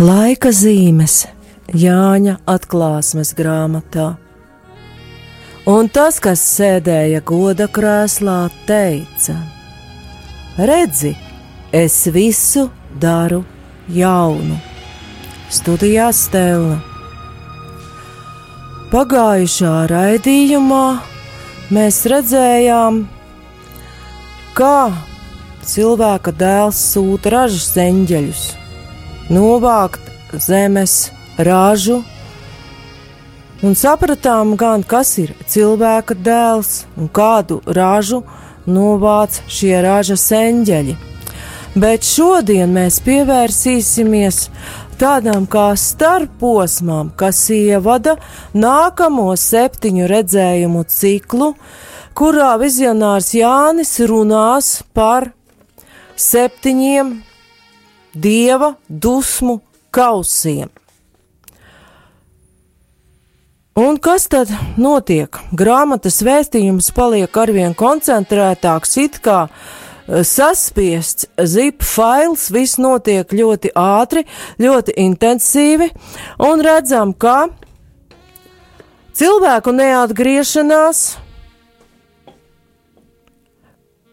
Laika zīmes Jāņa atklāsmes grāmatā. Un tas, kas sēdēja goda krēslā, teica: Redzi, es visu daru jaunu. Studijās Stela. Pagājušā raidījumā mēs redzējām, kā cilvēka dēls sūta ražas eņģeļus, novākt zemes ražu, un sapratām gan, kas ir cilvēka dēls un kādu ražu novāc šie ražas eņģeļi. Bet šodien mēs pievērsīsimies tādām kā starposmām, kas ievada nākamo septiņu redzējumu ciklu, kurā vizionārs Jānis runās par septiņiem dieva dusmu kausiem. Un kas tad notiek? Grāmatas vēstījums paliek arvien koncentrētāks, it kā eh, saspiests zip fails, viss notiek ļoti ātri, ļoti intensīvi, un redzam, ka cilvēku neatgriešanās,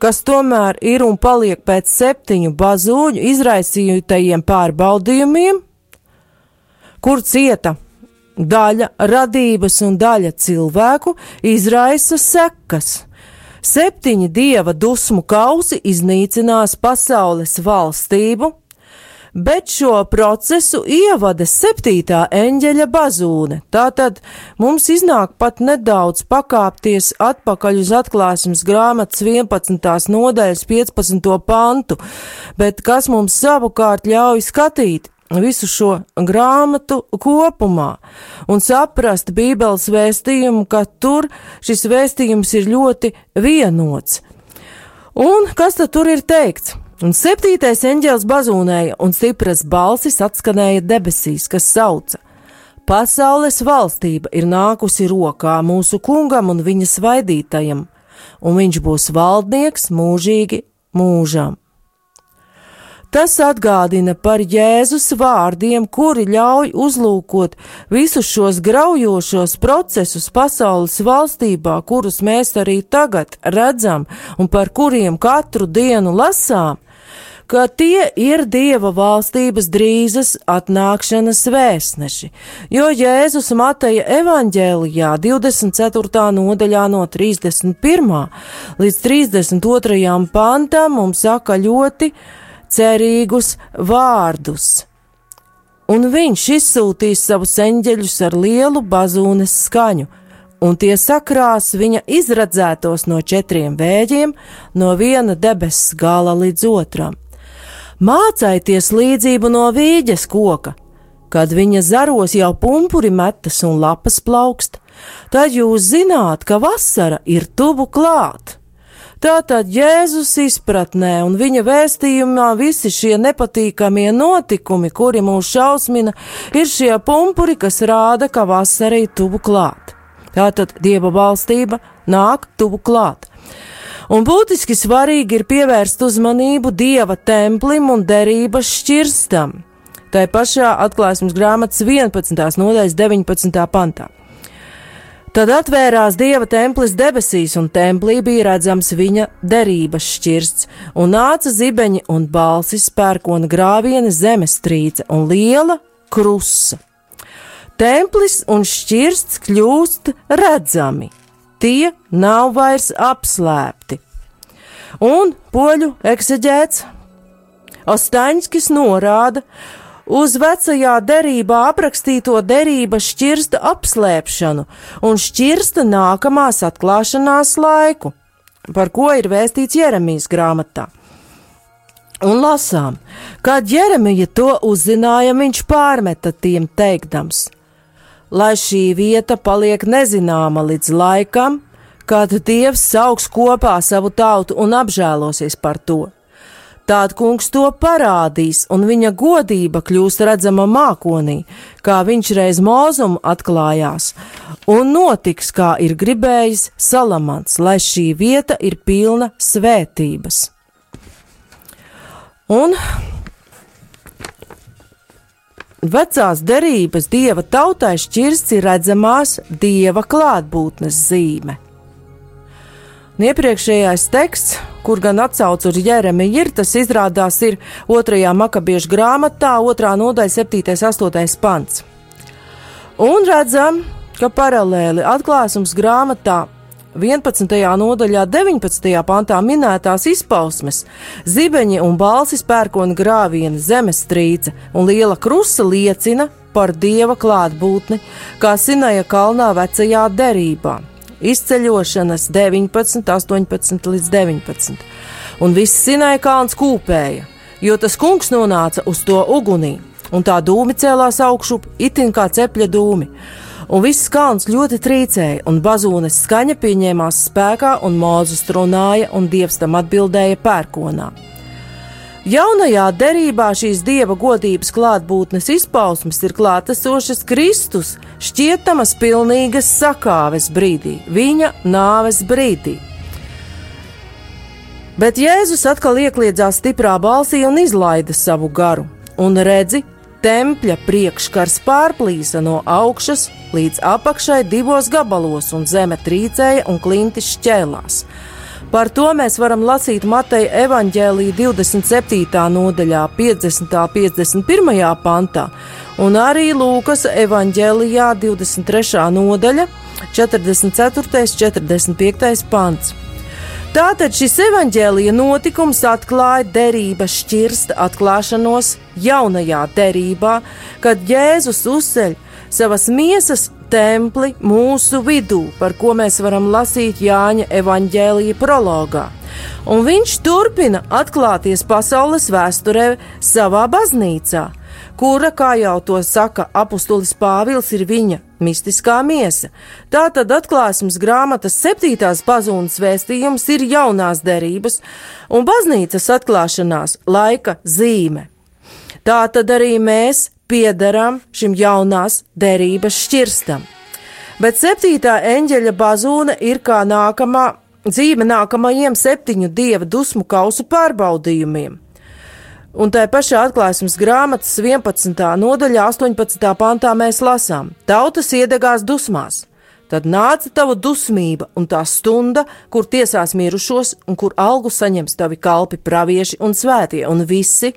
kas tomēr ir un paliek pēc septiņu bazūņu izraisītajiem pārbaudījumiem, kur cieta daļa radības un daļa cilvēku izraisa sekas. Septiņi dieva dusmu kausi iznīcinās pasaules valstību, bet šo procesu ievada septītā eņģeļa bazūne. Tātad mums iznāk pat nedaudz pakāpties atpakaļ uz atklāsmes grāmatas 11. nodaļas 15. pantu, bet kas mums savukārt ļauj skatīt visu šo grāmatu kopumā un saprast Bībeles vēstījumu, ka tur šis vēstījums ir ļoti vienots. Un kas tad tur ir teikts? Un septītais eņģēlis bazūnēja, un stipras balsis atskanēja debesīs, kas sauca: Pasaules valstība ir nākusi rokā mūsu kungam un viņa svaidītajam, un viņš būs valdnieks mūžīgi mūžam. Tas atgādina par Jēzus vārdiem, kuri ļauj uzlūkot visus šos graujošos procesus pasaules valstībā, kurus mēs arī tagad redzam un par kuriem katru dienu lasām, ka tie ir Dieva valstības drīzas atnākšanas vēstneši, jo Jēzus Mateja evaņģēlijā 24. nodaļā no 31. līdz 32. pantam mums saka ļoti cerīgus vārdus. Un viņš izsūtīs savus eņģeļus ar lielu bazūnes skaņu, un tie sakrās viņa izradzētos no četriem vēģiem, no viena debesu gala līdz otram. Mācaities līdzību no vīģes koka, kad viņa zaros jau pumpuri metas un lapas plaukst, tad jūs zināt, ka vasara ir tuvu klāt. Tātad Jēzus izpratnē un viņa vēstījumā visi šie nepatīkamie notikumi, kuri mūs šausmina, ir šie pumpuri, kas rāda, ka vasarī tuvu klāt. Tātad Dieva valstība nāk tuvu klāt. Un būtiski svarīgi ir pievērst uzmanību Dieva templim un derības šķirstam. Tā pašā atklāsmes grāmatas 11. nodaļas 19. pantā. Tad atvērās dieva templis debesīs, un templī bija redzams viņa derības šķirsts, un nāca zibeņi un balsis, pērkona grāviena, zemestrīce un liela krusa. Templis un šķirsts kļūst redzami, tie nav vairs apslēpti. Un poļu ekseģēts Ostaņskis norāda, uz vecajā derībā aprakstīto derības šķirsta apslēpšanu un šķirsta nākamās atklāšanās laiku, par ko ir vēstīts Jeremijas grāmatā. Un lasām, kad Jeremija to uzzināja, viņš pārmeta tiem teikdams, lai šī vieta paliek nezināma līdz laikam, kad Dievs sauks kopā savu tautu un apžēlosies par to. Tād kungs to parādīs, un viņa godība kļūs redzama mākonī, kā viņš reiz mūzumu atklājās, un notiks, kā ir gribējis Salamans, lai šī vieta ir pilna svētības. Un vecās derības dieva tautai šķirsts ir redzamās dieva klātbūtnes zīme. Un iepriekšējais teksts, kur gan atsauc uz Jeremiju, ir tas izrādās ir 2. makabiešu grāmatā, 2. nodaļa, 7. un 8. pants. Un redzam, ka paralēli atklāsums grāmatā 11. nodaļā, 19. pantā minētās izpausmes - zibeņi un balsis pērkona grāviena, zemestrīce un liela krusta liecina par dieva klātbūtni, kā Sinaja kalnā vecajā derībā izceļošanas 19, 18 līdz 19. Un viss Sinai kalns kūpēja, jo tas kungs nonāca uz to ugunī, un tā dūmi cēlās augšup, itin kā cepļa dūmi. Un viss kalns ļoti trīcēja, un bazūnes skaņa pieņēmās spēkā, un Mozus runāja, un dievs tam atbildēja pērkonā. Jaunajā derībā šīs dieva godības klātbūtnes izpausmes ir klātesošas Kristus, šķietamas pilnīgas sakāves brīdī, viņa nāves brīdī. Bet Jēzus atkal iekļiedzās stiprā balsī un izlaida savu garu, un redzi, tempļa priekškars pārplīsa no augšas līdz apakšai divos gabalos, un zeme trīcēja un klintis šķēlās. Par to mēs varam lasīt Mateja evaņģēlīja 27. nodaļā, 50. un 51. pantā, un arī Lūkas evaņģēlijā 23. nodaļa, 44. un 45. pants. Tātad šis evaņģēlīja notikums atklāja derības šķirsta atklāšanos jaunajā derībā, kad Jēzus uzceļ savas miesas templi mūsu vidū, par ko mēs varam lasīt Jāņa evaņģēlīja prologā. Un viņš turpina atklāties pasaules vēsturē savā baznīcā, kura, kā jau to saka apustulis Pāvils, ir viņa mistiskā miesa. Tātad atklāsmes grāmatas septītās pazūnas vēstījums ir jaunās derības un baznīcas atklāšanās laika zīme. Tātad arī mēs piederam šim jaunās derības šķirstam. Bet septītā eņģeļa bazūna ir kā nākamā dzīve nākamajiem septiņu dieva dusmu kausu pārbaudījumiem. Un tā pašā atklāsmes grāmatas 11. nodaļā, 18. pantā mēs lasām: Tautas iedegās dusmās, tad nāca tava dusmība un tā stunda, kur tiesās mirušos un kur algu saņems tavi kalpi, pravieši un svētie, un visi,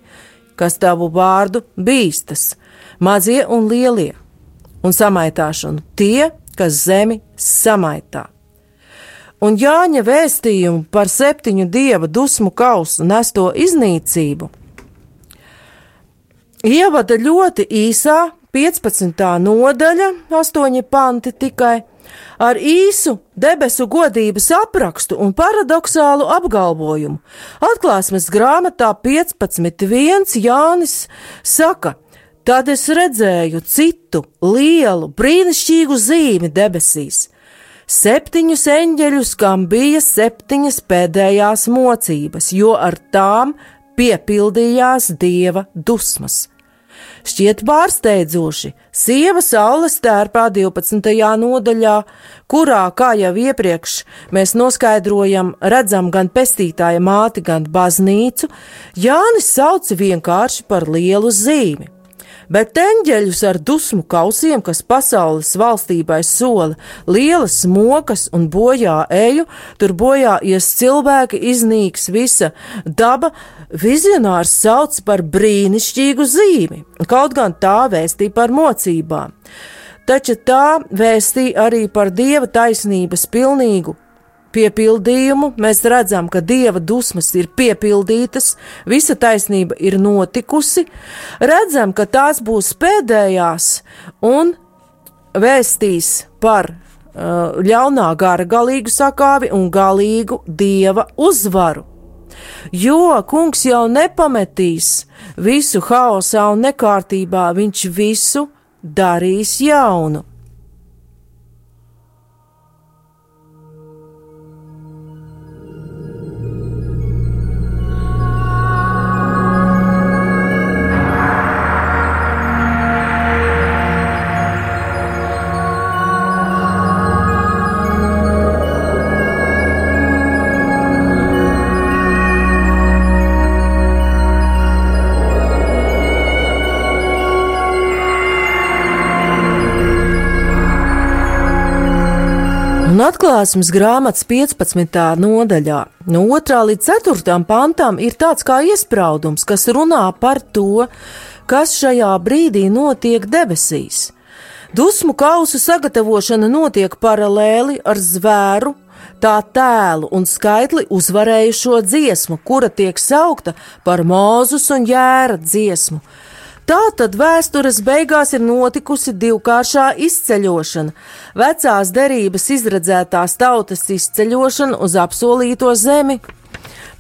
kas tavu vārdu bīstas, mazie un lielie, un samaitāšanu tie, kas zemi samaitā. Un Jāņa vēstījumu par septiņu dieva dusmu kausu nesto iznīcību ievada ļoti īsā 15. nodaļa, 8 panti tikai, ar īsu debesu godības aprakstu un paradoxālu apgalvojumu. Atklāsmes grāmatā 15.1 Jānis saka, Tad es redzēju citu lielu, brīnišķīgu zīmi debesīs, septiņus eņģeļus, kam bija septiņas pēdējās mocības, jo ar tām piepildījās dieva dusmas. Šķiet pārsteidzoši, sieva saules tērpā 12. nodaļā, kurā, kā jau iepriekš mēs noskaidrojam, redzam gan pestītāja māti, gan baznīcu, Jānis sauc vienkārši par lielu zīmi bet eņģeļus ar dusmu kausiem, kas pasaules valstībai sola lielas mokas un bojā eju, tur bojā ies cilvēki, iznīks visa daba, vizionārs sauc par brīnišķīgu zīmi, kaut gan tā vēstīja par mocībām. Taču tā vēstīja arī par dieva taisnības pilnīgu piepildījumu, mēs redzam, ka dieva dusmas ir piepildītas, visa taisnība ir notikusi, redzam, ka tās būs pēdējās un vēstīs par uh, ļaunā gara galīgu sakāvi un galīgu dieva uzvaru. Jo kungs jau nepametīs visu haosā un nekārtībā, viņš visu darīs jaunu. Atklāsmes grāmatas 15. nodaļā, no 2. līdz 4. pantam, ir tāds kā iespraudums, kas runā par to, kas šajā brīdī notiek debesīs. Dusmu kausu sagatavošana notiek paralēli ar zvēru, tā tēlu un skaitli uzvarējušo dziesmu, kura tiek saukta par Mūzus un Jēra dziesmu. Tā tad vēstures beigās ir notikusi divkāršā izceļošana, vecās derības izredzētās tautas izceļošana uz apsolīto zemi,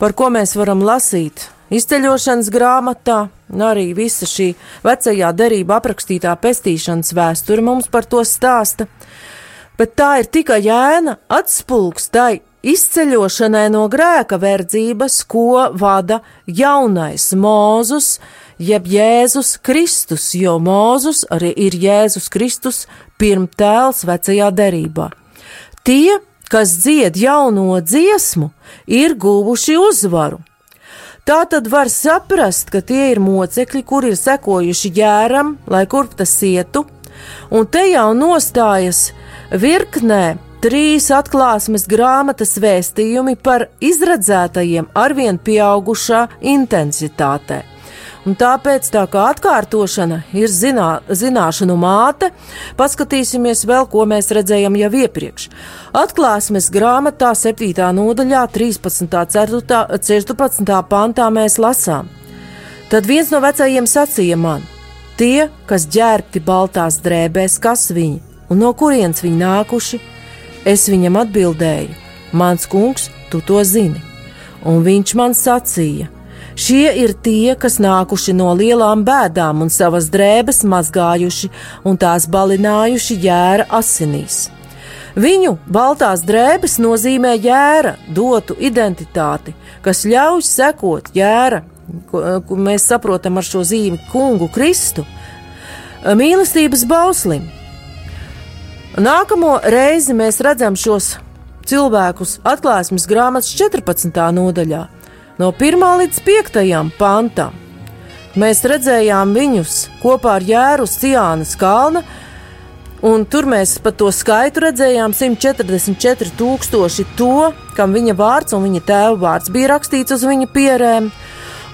par ko mēs varam lasīt? Izceļošanas grāmatā, un arī visa šī vecajā derība aprakstītā pestīšanas vēsture mums par to stāsta. Bet tā ir tikai ēna atspulgs tai izceļošanai no grēka verdzības, ko vada jaunais Mūzus, jeb Jēzus Kristus, jo Mūzus arī ir Jēzus Kristus pirmtēls vecajā derībā. Tie, kas dzied jauno dziesmu, ir guvuši uzvaru. Tā tad var saprast, ka tie ir mocekļi, kuri ir sekojuši jēram, lai kurp tas ietu, un te jau nostājas virknē trīs atklāsmes grāmatas vēstījumi par izredzētajiem arvien pieaugušā intensitātē. Un tāpēc tā kā atkārtošana ir zinā, zināšanu māte, paskatīsimies vēl, ko mēs redzējām jau iepriekš. Atklāsmes grāmatā 7. nodaļā 13. 4. 14. pantā mēs lasām. Tad viens no vecajiem sacīja man: Tie, kas ģērbti baltās drēbēs, kas viņi un no kurienes viņi nākuši, es viņam atbildēju: Mans kungs, tu to zini. Un viņš man sacīja: Šie ir tie, kas nākuši no lielām bēdām un savas drēbes mazgājuši un tās balinājuši jēra asinīs. Viņu baltās drēbes nozīmē jēra, dotu identitāti, kas ļauj sekot jēra, ko, mēs saprotam ar šo zīmi kungu Kristu, mīlestības bauslim. Nākamo reizi mēs redzam šos cilvēkus atklāsmes grāmatas 14. nodaļā no 1 līdz 5 pantam. Mēs redzējām viņus kopā ar Jēru uz Ciānas kalna, un tur mēs pat to skaitu redzējām 144 tūkstoši to, kam viņa vārds un viņa tēva vārds bija rakstīts uz viņa pierēm,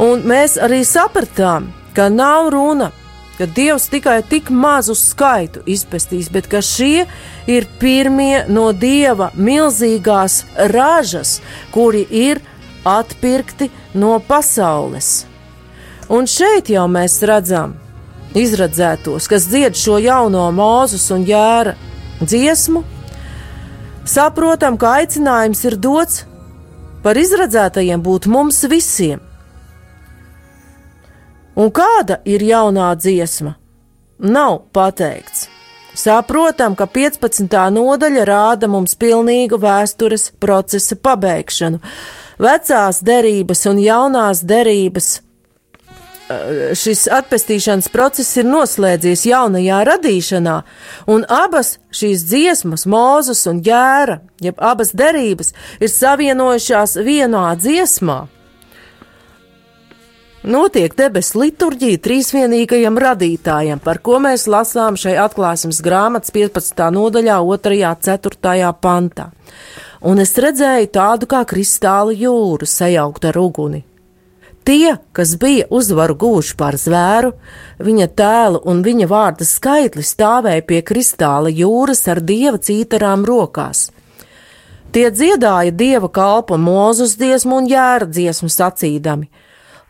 un mēs arī sapratām, ka nav runa ka Dievs tikai tik mazu skaitu izpestīs, bet ka šie ir pirmie no Dieva milzīgās ražas, kuri ir atpirkti no pasaules. Un šeit jau mēs redzam izradzētos, kas dzied šo jauno mūzus un jēra dziesmu. Saprotam, ka aicinājums ir dots par izradzētajiem būt mums visiem. Un kāda ir jaunā dziesma? Nav pateikts. Saprotam, ka 15. nodaļa rāda mums pilnīgu vēstures procesa pabeigšanu vecās derības un jaunās derības eh, šis atpestīšanas process ir noslēdzies jaunajā radīšanā, un abas šīs dziesmas, mūzes un ģēra, jeb abas derības, ir savienojušās vienā dziesmā. Notiek debesu liturģija trīsvienīgajam radītājam, par ko mēs lasām šai atklāsmes grāmatas 15. nodaļā, 2. un 4. pantā un es redzēju tādu kā kristāla jūru sajaukt ar uguni. Tie, kas bija uzvaru guvuši pār zvēru, viņa tēlu un viņa vārda skaitli stāvēja pie kristāla jūras ar dieva cītarām rokās. Tie dziedāja dieva kalpa mūzus dziesmu un jēra dziesmu sacīdami: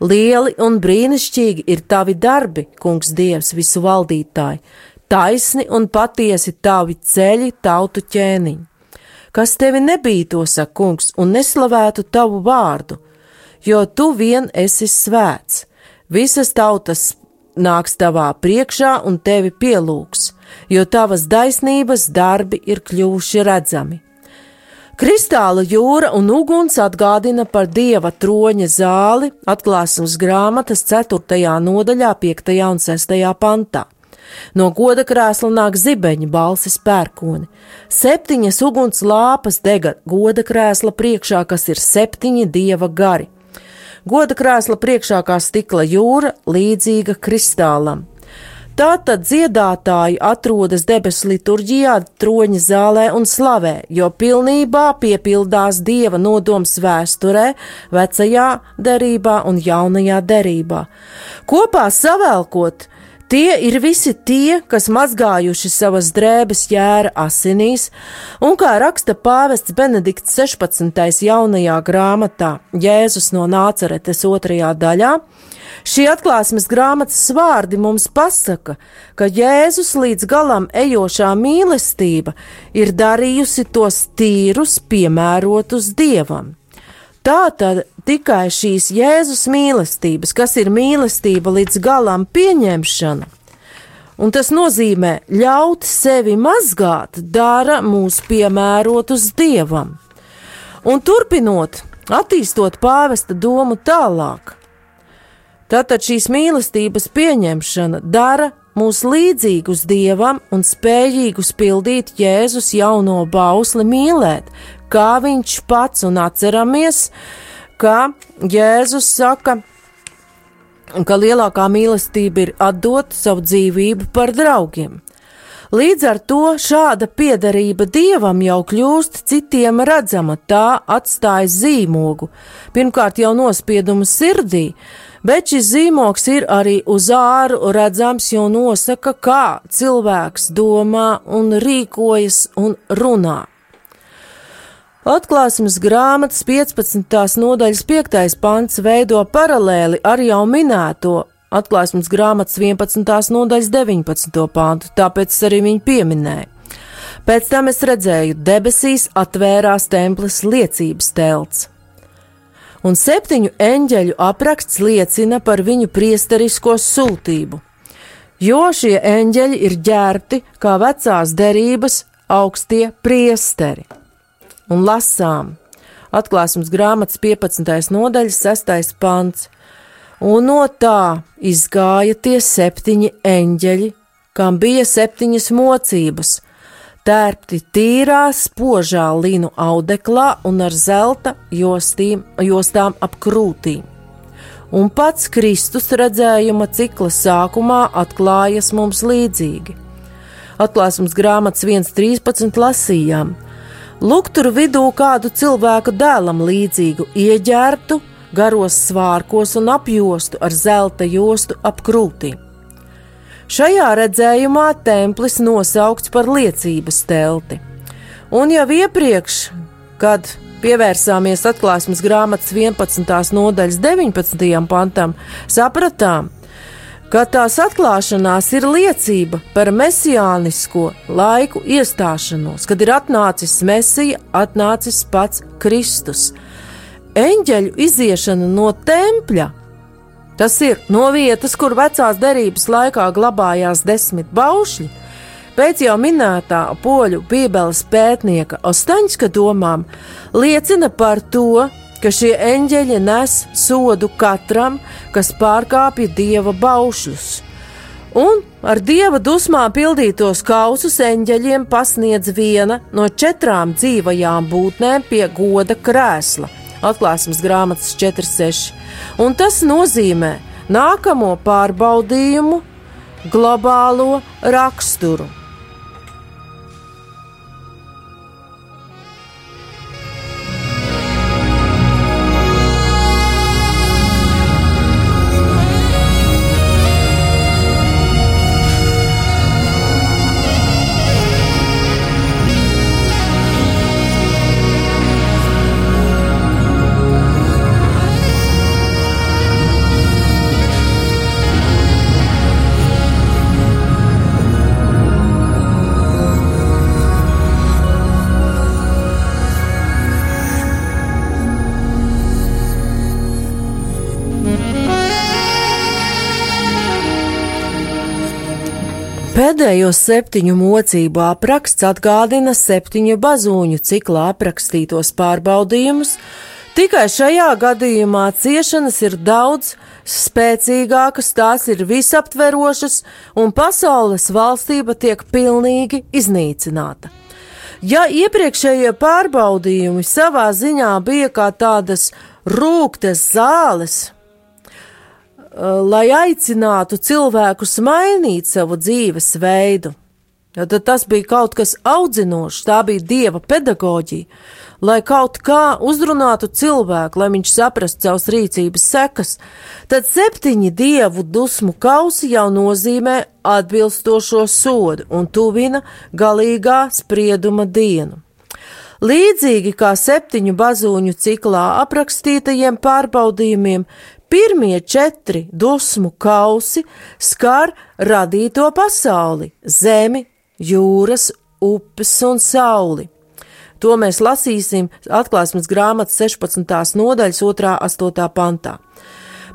Lieli un brīnišķīgi ir tavi darbi, kungs dievs visu valdītāji, taisni un patiesi tavi ceļi tautu ķēniņi kas tevi nebītos, kungs, un neslavētu tavu vārdu, jo tu vien esi svēts. Visas tautas nāks tavā priekšā un tevi pielūgs, jo tavas taisnības darbi ir kļuvuši redzami. Kristāla jūra un uguns atgādina par dieva troņa zāli, atklāsmes grāmatas 4. nodaļā, 5. un 6. pantā. No goda krēsla nāk zibeņa balsis pērkoni. Septiņas uguns lāpas dega goda krēsla priekšā, kas ir septiņi dieva gari. Goda krēsla priekšā kā stikla jūra, līdzīga kristālam. Tātad dziedātāji atrodas debesu liturģijā, troņa zālē un slavē, jo pilnībā piepildās dieva nodoms vēsturē, vecajā derībā un jaunajā derībā. Kopā savēlkot, Tie ir visi tie, kas mazgājuši savas drēbes jēra asinīs, un kā raksta pāvests Benedikts 16. jaunajā grāmatā Jēzus no Nācaretes otrajā daļā, Šī atklāsmes grāmatas vārdi mums pasaka, ka Jēzus līdz galam ejošā mīlestība ir darījusi tos tīrus, piemērotus dievam. Tā tad tikai šīs Jēzus mīlestības, kas ir mīlestība līdz galam pieņemšana, un tas nozīmē ļaut sevi mazgāt, dara mūs piemērotus dievam. Un turpinot, attīstot pāvesta domu tālāk, Tātad šīs mīlestības pieņemšana dara mūs līdzīgus dievam un spējīgus pildīt Jēzus jauno bausli mīlēt, kā viņš pats un atceramies, ka Jēzus saka, ka lielākā mīlestība ir atdot savu dzīvību par draugiem. Līdz ar to šāda piederība dievam jau kļūst citiem redzama, tā atstāja zīmogu, pirmkārt jau nospiedumu sirdī, bet šis zīmoks ir arī uz āru redzams, jo nosaka, kā cilvēks domā un rīkojas un runā. Atklāsmes grāmatas 15. nodaļas 5. pants veido paralēli ar jau minēto atklāsmes grāmatas 11. nodaļas 19. pāntu, tāpēc arī viņu pieminēju. Pēc tam es redzēju, debesīs atvērās templis liecības telts un septiņu eņģeļu apraksts liecina par viņu priesterisko sultību, jo šie eņģeļi ir ģērbti kā vecās derības augstie priesteri. Un lasām atklāsmes grāmatas 15. nodaļas 6. pants, un no tā izgāja tie septiņi eņģeļi, kam bija septiņas mocības, tērpti tīrā, spožā linu audeklā un ar zelta jostīm, jostām ap krūtīm. Un pats Kristus redzējuma cikla sākumā atklājas mums līdzīgi. Atklāsmes grāmatas 1.13 lasījām: Lūk, tur vidū kādu cilvēku dēlam līdzīgu, ieģērbtu, garos svārkos un apjostu ar zelta jostu ap krūtīm. Šajā redzējumā templis nosaukts par liecības telti. Un jau iepriekš, kad pievērsāmies atklāsmes grāmatas 11. nodaļas 19. pantam, sapratām, ka tās atklāšanās ir liecība par mesijānisko laiku iestāšanos, kad ir atnācis Mesija, atnācis pats Kristus. Eņģeļu iziešana no tempļa Tas ir no vietas, kur vecās derības laikā glabājās desmit baušļi. Pēc jau minētā poļu bībeles pētnieka Ostaņska domām liecina par to, ka šie eņģeļi nes sodu katram, kas pārkāpja dieva baušļus. Un ar dieva dusmām pildītos kausus eņģeļiem pasniedz viena no četrām dzīvajām būtnēm pie goda krēsla atklāsmes grāmatas 4.6. Un tas nozīmē nākamo pārbaudījumu, globālo raksturu. Pēdējo septiņu mocību apraksts atgādina septiņu bazūņu ciklā aprakstītos pārbaudījumus, tikai šajā gadījumā ciešanas ir daudz spēcīgākas, tās ir visaptverošas, un pasaules valstība tiek pilnīgi iznīcināta. Ja iepriekšējie pārbaudījumi savā ziņā bija kā tādas rūktas zāles, lai aicinātu cilvēkus mainīt savu dzīvesveidu. Tad tas bija kaut kas audzinošs, tā bija dieva pedagoģija, lai kaut kā uzrunātu cilvēku, lai viņš saprastu savas rīcības sekas. Tad septiņi dievu dusmu kausi jau nozīmē atbilstošo sodu un tuvina galīgā sprieduma dienu. Līdzīgi kā septiņu bazūņu ciklā aprakstītajiem pārbaudījumiem, pirmie četri dusmu kausi skar radīto pasauli - zemi, jūras, upes un sauli. To mēs lasīsim atklāsmes grāmatas 16. nodaļas 2.8. pantā.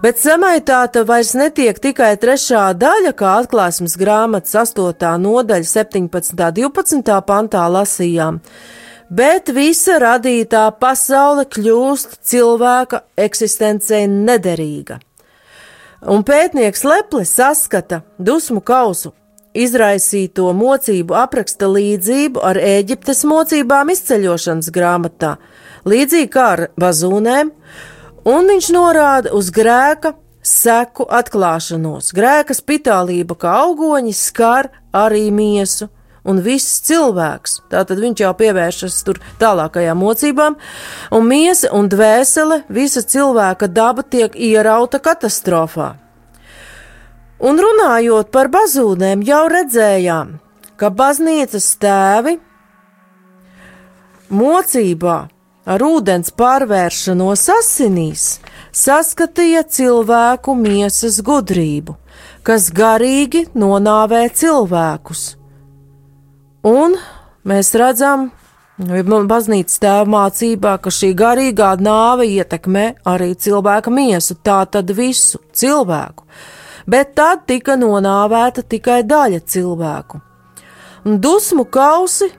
Bet samaitāta vairs netiek tikai trešā daļa, kā atklāsmes grāmatas 8. nodaļa 17. 12. pantā lasījām, bet visa radītā pasaule kļūst cilvēka eksistencei nederīga. Un pētnieks Leplis saskata dusmu kausu izraisīto mocību apraksta līdzību ar Eģiptes mocībām izceļošanas grāmatā, līdzīgi kā ar bazūnēm, un viņš norāda uz grēka seku atklāšanos. Grēka spitālība kā augoņi skar arī miesu un viss cilvēks. Tātad viņš jau pievēršas tur tālākajām mocībām, un miesa un dvēsele, visa cilvēka daba tiek ierauta katastrofā. Un runājot par bazūnēm, jau redzējām, ka baznīcas tēvi mocībā ar ūdens pārvēršanos asinīs saskatīja cilvēku miesas gudrību, kas garīgi nonāvē cilvēkus. Un mēs redzam, baznīcas tēva mācībā, ka šī garīgā nāve ietekmē arī cilvēka miesu, tā tad visu cilvēku bet tad tika nonāvēta tikai daļa cilvēku. Dusmu kausi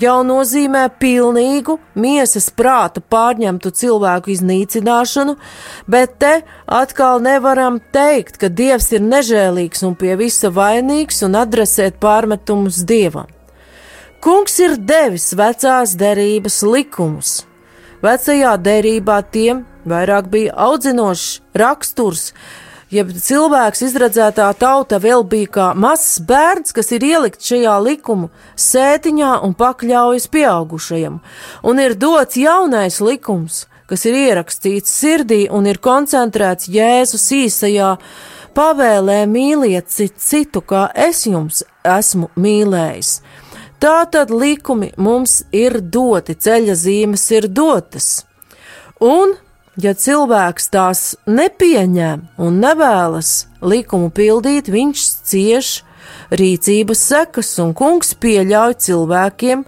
jau nozīmē pilnīgu miesas prāta pārņemtu cilvēku iznīcināšanu, bet te atkal nevaram teikt, ka Dievs ir nežēlīgs un pie visa vainīgs un adresēt pārmetumus Dievam. Kungs ir devis vecās derības likumus. Vecajā derībā tiem vairāk bija audzinošs raksturs, jeb cilvēks izredzētā tauta vēl bija kā mazs bērns, kas ir ielikt šajā likumu sētiņā un pakļaujas pieaugušajam, un ir dots jaunais likums, kas ir ierakstīts sirdī un ir koncentrēts Jēzus īsajā pavēlē mīliet citu, kā es jums esmu mīlējis. Tātad likumi mums ir doti, ceļa zīmes ir dotas. Un Ja cilvēks tās nepieņem un nevēlas likumu pildīt, viņš cieš rīcības sekas, un kungs pieļauj cilvēkiem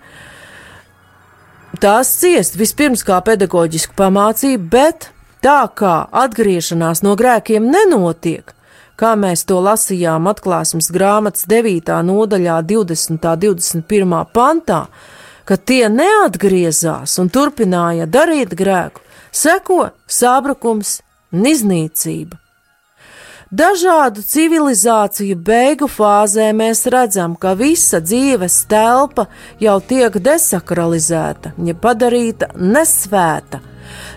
tās ciest vispirms kā pedagoģisku pamācību, bet tā kā atgriešanās no grēkiem nenotiek, kā mēs to lasījām atklāsmes grāmatas 9. nodaļā, 20. un 21. pantā, ka tie neatgriezās un turpināja darīt grēku, seko sabrukums un iznīcība. Dažādu civilizāciju beigu fāzē mēs redzam, ka visa dzīves telpa jau tiek desakralizēta, ja padarīta nesvēta.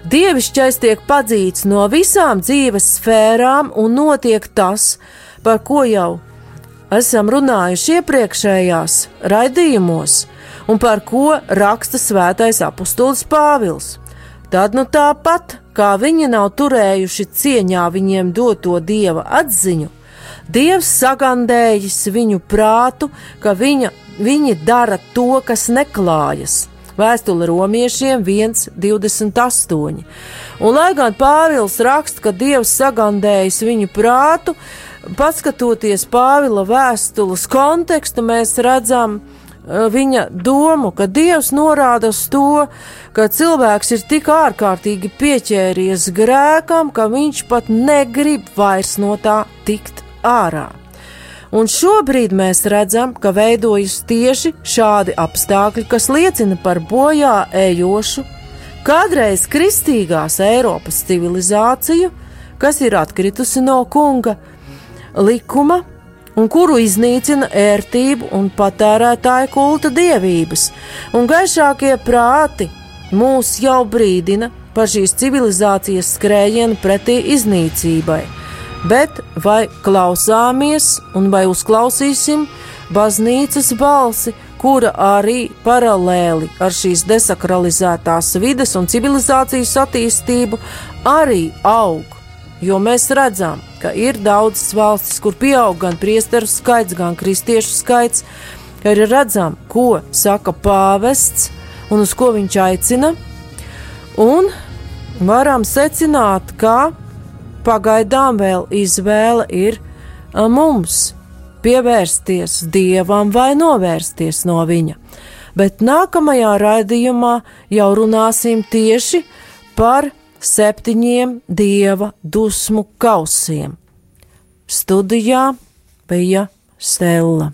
Dievišķais tiek padzīts no visām dzīves sfērām, un notiek tas, par ko jau esam runājuši iepriekšējās raidījumos, un par ko raksta svētais apustulis Pāvils. Tad nu tāpat, kā viņi nav turējuši cieņā viņiem doto dieva atziņu, Dievs sagandējis viņu prātu, ka viņa, viņi dara to, kas neklājas. Vēstule romiešiem 1,28. Un, lai gan Pāvils raksta, ka Dievs sagandējis viņu prātu, paskatoties Pāvila vēstules kontekstu, mēs redzam, ka viņa domu, ka Dievs norāda uz to, ka cilvēks ir tik ārkārtīgi pieķēries grēkam, ka viņš pat negrib vairs no tā tikt ārā. Un šobrīd mēs redzam, ka veidojas tieši šādi apstākļi, kas liecina par bojā ejošu, kādreiz kristīgās Eiropas civilizāciju, kas ir atkritusi no kunga likuma un kuru iznīcina ērtību un patērētāju kulta dievības, un gaišākie prāti mūs jau brīdina par šīs civilizācijas skrējienu pretī iznīcībai. bet vai klausāmies un vai uzklausīsim baznīcas balsi, kura arī paralēli ar šīs desakralizētās vides un civilizācijas attīstību arī aug. Jo mēs redzam, ka ir daudzas valstis, kur pieaug gan priesteru skaits, gan kristiešu skaits, ka arī redzam, ko saka pāvests un uz ko viņš aicina. Un varam secināt, ka pagaidām vēl izvēle ir mums pievērsties dievam vai novērsties no viņa. Bet nākamajā raidījumā jau runāsim tieši par septiņiem dieva dusmu kausiem. Studijā bija Stela.